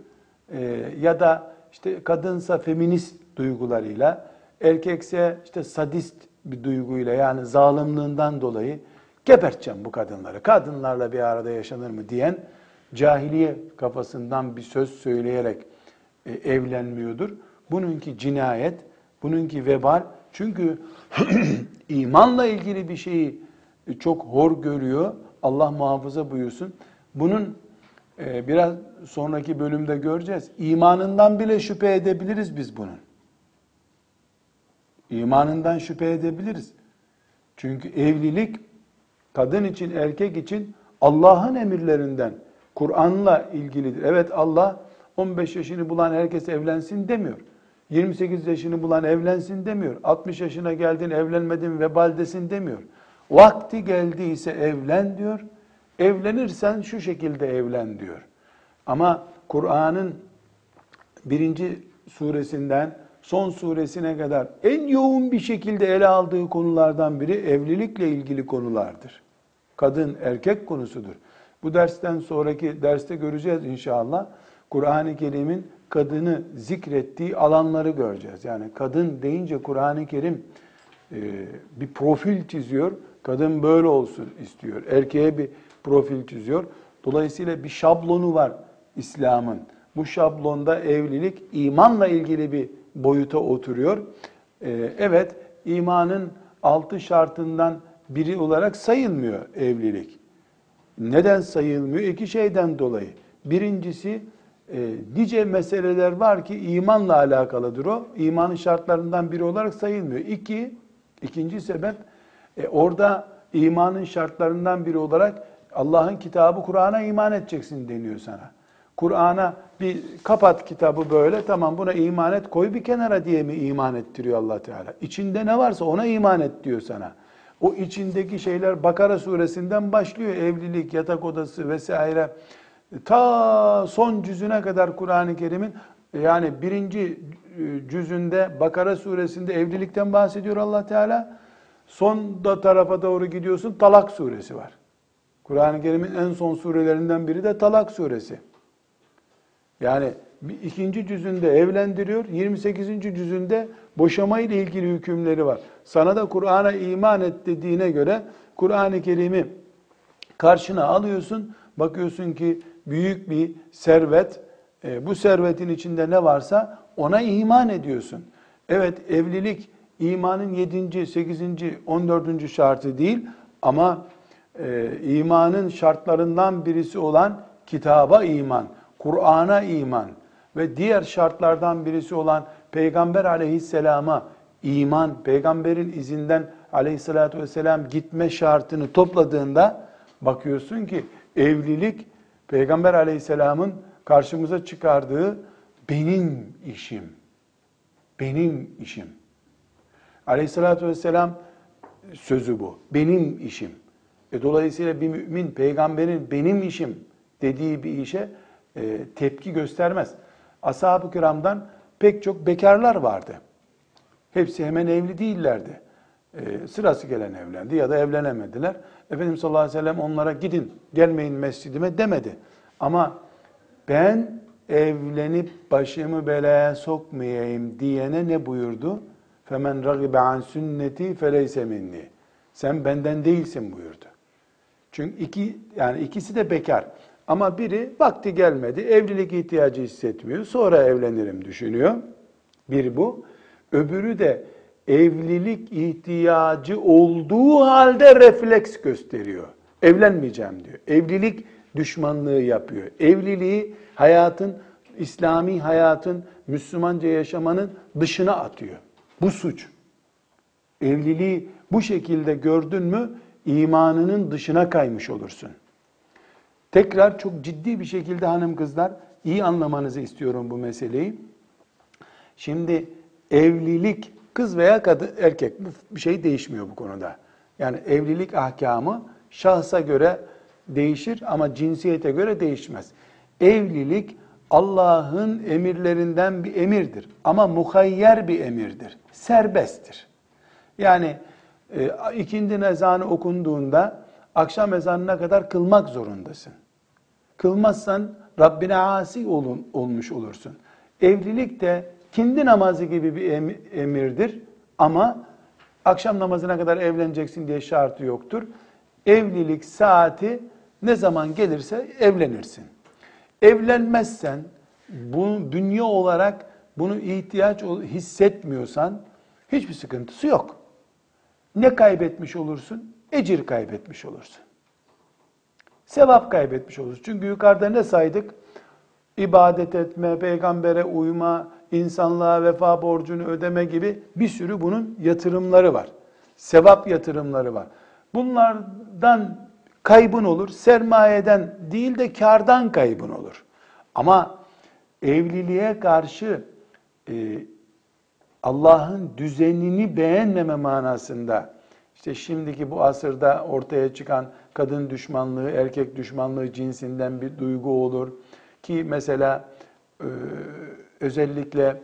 e, ya da işte kadınsa feminist duygularıyla, erkekse işte sadist bir duyguyla yani zalimliğinden dolayı geberteceğim bu kadınları. Kadınlarla bir arada yaşanır mı diyen cahiliye kafasından bir söz söyleyerek e, evlenmiyordur. bununki cinayet, bununki vebal. Çünkü imanla ilgili bir şeyi çok hor görüyor. Allah muhafaza buyursun. Bunun e, biraz sonraki bölümde göreceğiz. İmanından bile şüphe edebiliriz biz bunun. İmanından şüphe edebiliriz. Çünkü evlilik kadın için, erkek için Allah'ın emirlerinden, Kur'an'la ilgilidir. Evet Allah 15 yaşını bulan herkes evlensin demiyor. 28 yaşını bulan evlensin demiyor. 60 yaşına geldin evlenmedin vebaldesin demiyor. Vakti geldiyse evlen diyor. Evlenirsen şu şekilde evlen diyor. Ama Kur'an'ın birinci suresinden son suresine kadar en yoğun bir şekilde ele aldığı konulardan biri evlilikle ilgili konulardır. Kadın erkek konusudur. Bu dersten sonraki derste göreceğiz inşallah. Kur'an-ı Kerim'in kadını zikrettiği alanları göreceğiz. Yani kadın deyince Kur'an-ı Kerim e, bir profil çiziyor. Kadın böyle olsun istiyor. Erkeğe bir profil çiziyor. Dolayısıyla bir şablonu var İslam'ın. Bu şablonda evlilik imanla ilgili bir boyuta oturuyor. Ee, evet, imanın altı şartından biri olarak sayılmıyor evlilik. Neden sayılmıyor? İki şeyden dolayı. Birincisi, e, nice meseleler var ki imanla alakalıdır o. İmanın şartlarından biri olarak sayılmıyor. İki, ikinci sebep, e, orada imanın şartlarından biri olarak Allah'ın kitabı Kur'an'a iman edeceksin deniyor sana. Kur'an'a bir kapat kitabı böyle tamam buna iman et koy bir kenara diye mi iman ettiriyor allah Teala? İçinde ne varsa ona iman et diyor sana. O içindeki şeyler Bakara suresinden başlıyor. Evlilik, yatak odası vesaire. Ta son cüzüne kadar Kur'an-ı Kerim'in yani birinci cüzünde Bakara suresinde evlilikten bahsediyor allah Teala. Son da tarafa doğru gidiyorsun Talak suresi var. Kur'an-ı Kerim'in en son surelerinden biri de Talak suresi. Yani ikinci cüzünde evlendiriyor, 28. cüzünde boşama ile ilgili hükümleri var. Sana da Kur'an'a iman et dediğine göre Kur'an-ı Kerim'i karşına alıyorsun. Bakıyorsun ki büyük bir servet, e, bu servetin içinde ne varsa ona iman ediyorsun. Evet evlilik imanın 7. 8. 14. şartı değil ama e, imanın şartlarından birisi olan kitaba iman. Kur'an'a iman ve diğer şartlardan birisi olan Peygamber aleyhisselama iman, peygamberin izinden aleyhissalatü vesselam gitme şartını topladığında bakıyorsun ki evlilik peygamber aleyhisselamın karşımıza çıkardığı benim işim. Benim işim. Aleyhissalatü vesselam sözü bu. Benim işim. E dolayısıyla bir mümin peygamberin benim işim dediği bir işe e, tepki göstermez. Ashab-ı kiramdan pek çok bekarlar vardı. Hepsi hemen evli değillerdi. E, sırası gelen evlendi ya da evlenemediler. Efendimiz sallallahu aleyhi ve sellem onlara gidin gelmeyin mescidime demedi. Ama ben evlenip başımı belaya sokmayayım diyene ne buyurdu? Femen ragibe an sünneti feleyse minni. Sen benden değilsin buyurdu. Çünkü iki yani ikisi de bekar. Ama biri vakti gelmedi, evlilik ihtiyacı hissetmiyor, sonra evlenirim düşünüyor. Bir bu. Öbürü de evlilik ihtiyacı olduğu halde refleks gösteriyor. Evlenmeyeceğim diyor. Evlilik düşmanlığı yapıyor. Evliliği hayatın, İslami hayatın, Müslümanca yaşamanın dışına atıyor. Bu suç. Evliliği bu şekilde gördün mü imanının dışına kaymış olursun. Tekrar çok ciddi bir şekilde hanım kızlar iyi anlamanızı istiyorum bu meseleyi. Şimdi evlilik kız veya kadın erkek bir şey değişmiyor bu konuda. Yani evlilik ahkamı şahsa göre değişir ama cinsiyete göre değişmez. Evlilik Allah'ın emirlerinden bir emirdir ama muhayyer bir emirdir. Serbesttir. Yani e, ikindi ezanı okunduğunda akşam ezanına kadar kılmak zorundasın. Kılmazsan Rabbine asi olun, olmuş olursun. Evlilik de kindi namazı gibi bir emirdir ama akşam namazına kadar evleneceksin diye şartı yoktur. Evlilik saati ne zaman gelirse evlenirsin. Evlenmezsen bu dünya olarak bunu ihtiyaç hissetmiyorsan hiçbir sıkıntısı yok. Ne kaybetmiş olursun? Ecir kaybetmiş olursun. Sevap kaybetmiş olursun. Çünkü yukarıda ne saydık? İbadet etme, peygambere uyma, insanlığa vefa borcunu ödeme gibi bir sürü bunun yatırımları var. Sevap yatırımları var. Bunlardan kaybın olur. Sermayeden değil de kardan kaybın olur. Ama evliliğe karşı e, Allah'ın düzenini beğenmeme manasında işte şimdiki bu asırda ortaya çıkan kadın düşmanlığı, erkek düşmanlığı cinsinden bir duygu olur. Ki mesela e, özellikle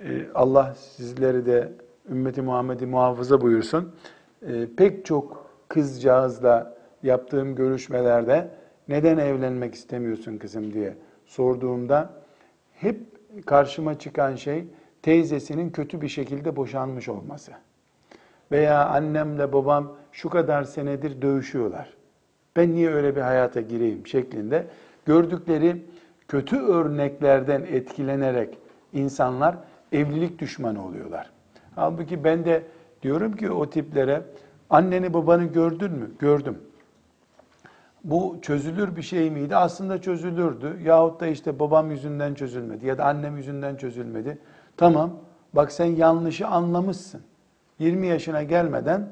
e, Allah sizleri de ümmeti Muhammed'i muhafaza buyursun. E, pek çok kızcağızla yaptığım görüşmelerde neden evlenmek istemiyorsun kızım diye sorduğumda hep karşıma çıkan şey teyzesinin kötü bir şekilde boşanmış olması. Veya annemle babam şu kadar senedir dövüşüyorlar. Ben niye öyle bir hayata gireyim şeklinde gördükleri kötü örneklerden etkilenerek insanlar evlilik düşmanı oluyorlar. Halbuki ben de diyorum ki o tiplere anneni babanı gördün mü? Gördüm. Bu çözülür bir şey miydi? Aslında çözülürdü. Yahut da işte babam yüzünden çözülmedi ya da annem yüzünden çözülmedi. Tamam bak sen yanlışı anlamışsın. 20 yaşına gelmeden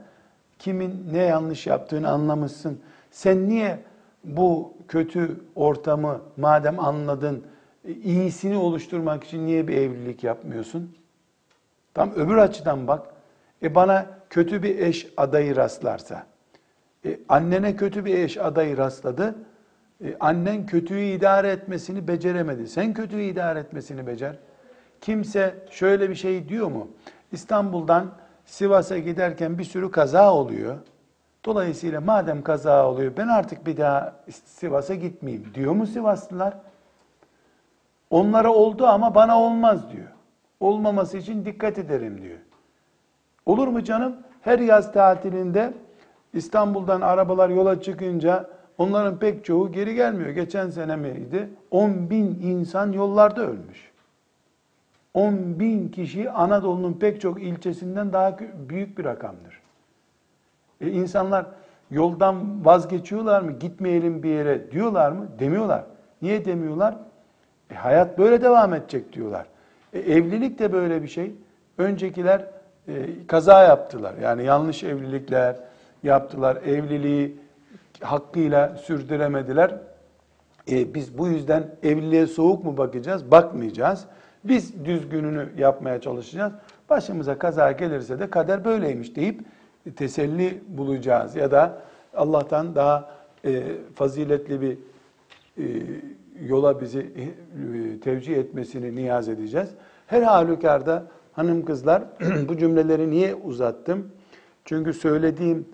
kimin ne yanlış yaptığını anlamışsın. Sen niye bu kötü ortamı madem anladın, iyisini oluşturmak için niye bir evlilik yapmıyorsun? Tam öbür açıdan bak. E bana kötü bir eş adayı rastlarsa, e annene kötü bir eş adayı rastladı, e annen kötüyü idare etmesini beceremedi. Sen kötüyü idare etmesini becer. Kimse şöyle bir şey diyor mu? İstanbul'dan Sivas'a giderken bir sürü kaza oluyor. Dolayısıyla madem kaza oluyor ben artık bir daha Sivas'a gitmeyeyim diyor mu Sivaslılar? Onlara oldu ama bana olmaz diyor. Olmaması için dikkat ederim diyor. Olur mu canım? Her yaz tatilinde İstanbul'dan arabalar yola çıkınca onların pek çoğu geri gelmiyor. Geçen sene miydi? 10 bin insan yollarda ölmüş. 10 bin kişi Anadolu'nun pek çok ilçesinden daha büyük bir rakamdır. E insanlar yoldan vazgeçiyorlar mı? Gitmeyelim bir yere diyorlar mı? Demiyorlar. Niye demiyorlar? E hayat böyle devam edecek diyorlar. E evlilik de böyle bir şey. Öncekiler e, kaza yaptılar. Yani yanlış evlilikler yaptılar. Evliliği hakkıyla sürdüremediler. E, biz bu yüzden evliliğe soğuk mu bakacağız? Bakmayacağız. Biz düzgününü yapmaya çalışacağız. Başımıza kaza gelirse de kader böyleymiş deyip teselli bulacağız. Ya da Allah'tan daha e, faziletli bir e, yola bizi e, tevcih etmesini niyaz edeceğiz. Her halükarda hanım kızlar bu cümleleri niye uzattım? Çünkü söylediğim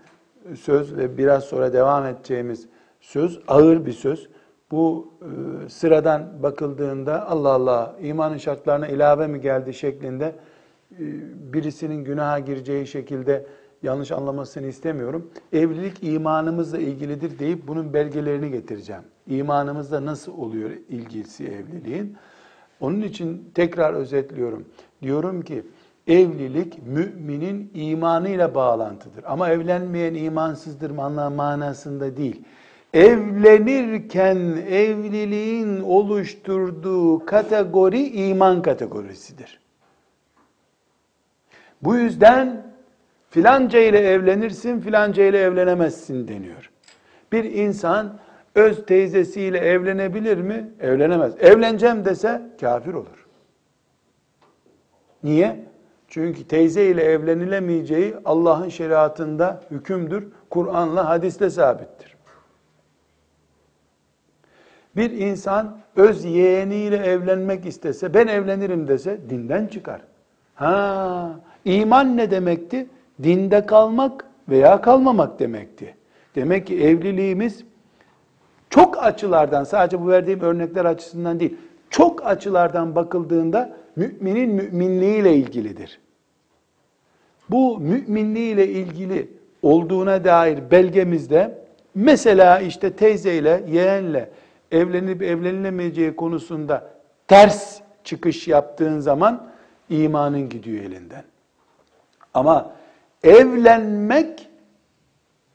söz ve biraz sonra devam edeceğimiz söz ağır bir söz. Bu e, sıradan bakıldığında Allah Allah imanın şartlarına ilave mi geldi şeklinde e, birisinin günaha gireceği şekilde yanlış anlamasını istemiyorum. Evlilik imanımızla ilgilidir deyip bunun belgelerini getireceğim. İmanımızda nasıl oluyor ilgisi evliliğin? Onun için tekrar özetliyorum. Diyorum ki evlilik müminin imanıyla bağlantıdır. Ama evlenmeyen imansızdır manasında değil. Evlenirken evliliğin oluşturduğu kategori iman kategorisidir. Bu yüzden filanca ile evlenirsin, filanca ile evlenemezsin deniyor. Bir insan öz teyzesiyle evlenebilir mi? Evlenemez. Evleneceğim dese kafir olur. Niye? Çünkü teyze ile evlenilemeyeceği Allah'ın şeriatında hükümdür. Kur'an'la hadisle sabittir. Bir insan öz yeğeniyle evlenmek istese, ben evlenirim dese dinden çıkar. Ha, iman ne demekti? Dinde kalmak veya kalmamak demekti. Demek ki evliliğimiz çok açılardan sadece bu verdiğim örnekler açısından değil, çok açılardan bakıldığında müminin müminliğiyle ilgilidir. Bu müminliğiyle ilgili olduğuna dair belgemizde mesela işte teyzeyle, yeğenle evlenip evlenilemeyeceği konusunda ters çıkış yaptığın zaman imanın gidiyor elinden. Ama evlenmek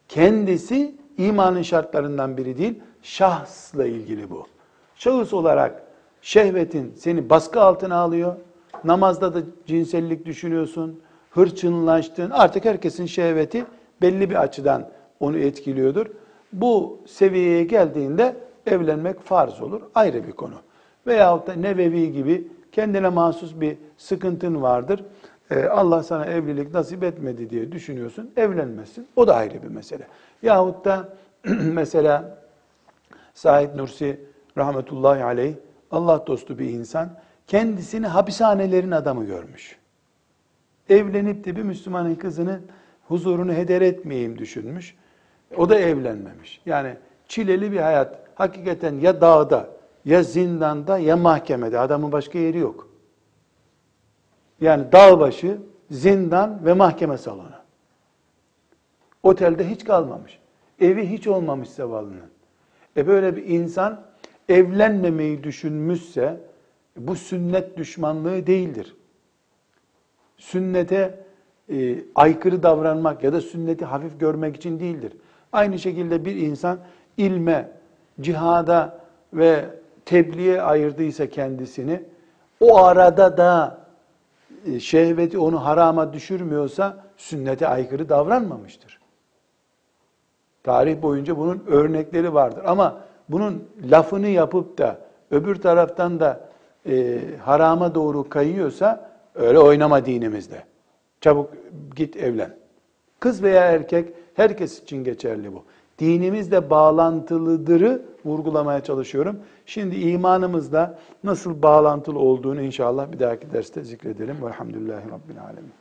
kendisi imanın şartlarından biri değil, şahsla ilgili bu. Şahıs olarak şehvetin seni baskı altına alıyor. Namazda da cinsellik düşünüyorsun, hırçınlaştın. Artık herkesin şehveti belli bir açıdan onu etkiliyordur. Bu seviyeye geldiğinde evlenmek farz olur. Ayrı bir konu. Veyahut da Nevevi gibi kendine mahsus bir sıkıntın vardır. Ee, Allah sana evlilik nasip etmedi diye düşünüyorsun. Evlenmezsin. O da ayrı bir mesele. Yahut da mesela Said Nursi rahmetullahi aleyh Allah dostu bir insan kendisini hapishanelerin adamı görmüş. Evlenip de bir Müslümanın kızını huzurunu heder etmeyeyim düşünmüş. O da evlenmemiş. Yani çileli bir hayat. Hakikaten ya dağda, ya zindanda, ya mahkemede. Adamın başka yeri yok. Yani dağ başı, zindan ve mahkeme salonu. Otelde hiç kalmamış. Evi hiç olmamış zavallının. E böyle bir insan evlenmemeyi düşünmüşse bu sünnet düşmanlığı değildir. Sünnete e, aykırı davranmak ya da sünneti hafif görmek için değildir. Aynı şekilde bir insan ilme, cihada ve tebliğe ayırdıysa kendisini, o arada da şehveti onu harama düşürmüyorsa sünnete aykırı davranmamıştır. Tarih boyunca bunun örnekleri vardır. Ama bunun lafını yapıp da öbür taraftan da e, harama doğru kayıyorsa öyle oynama dinimizde. Çabuk git evlen. Kız veya erkek herkes için geçerli bu. Dinimizle bağlantılıdırı vurgulamaya çalışıyorum. Şimdi imanımızla nasıl bağlantılı olduğunu inşallah bir dahaki derste zikredelim. Velhamdülillahi Rabbil Alemin.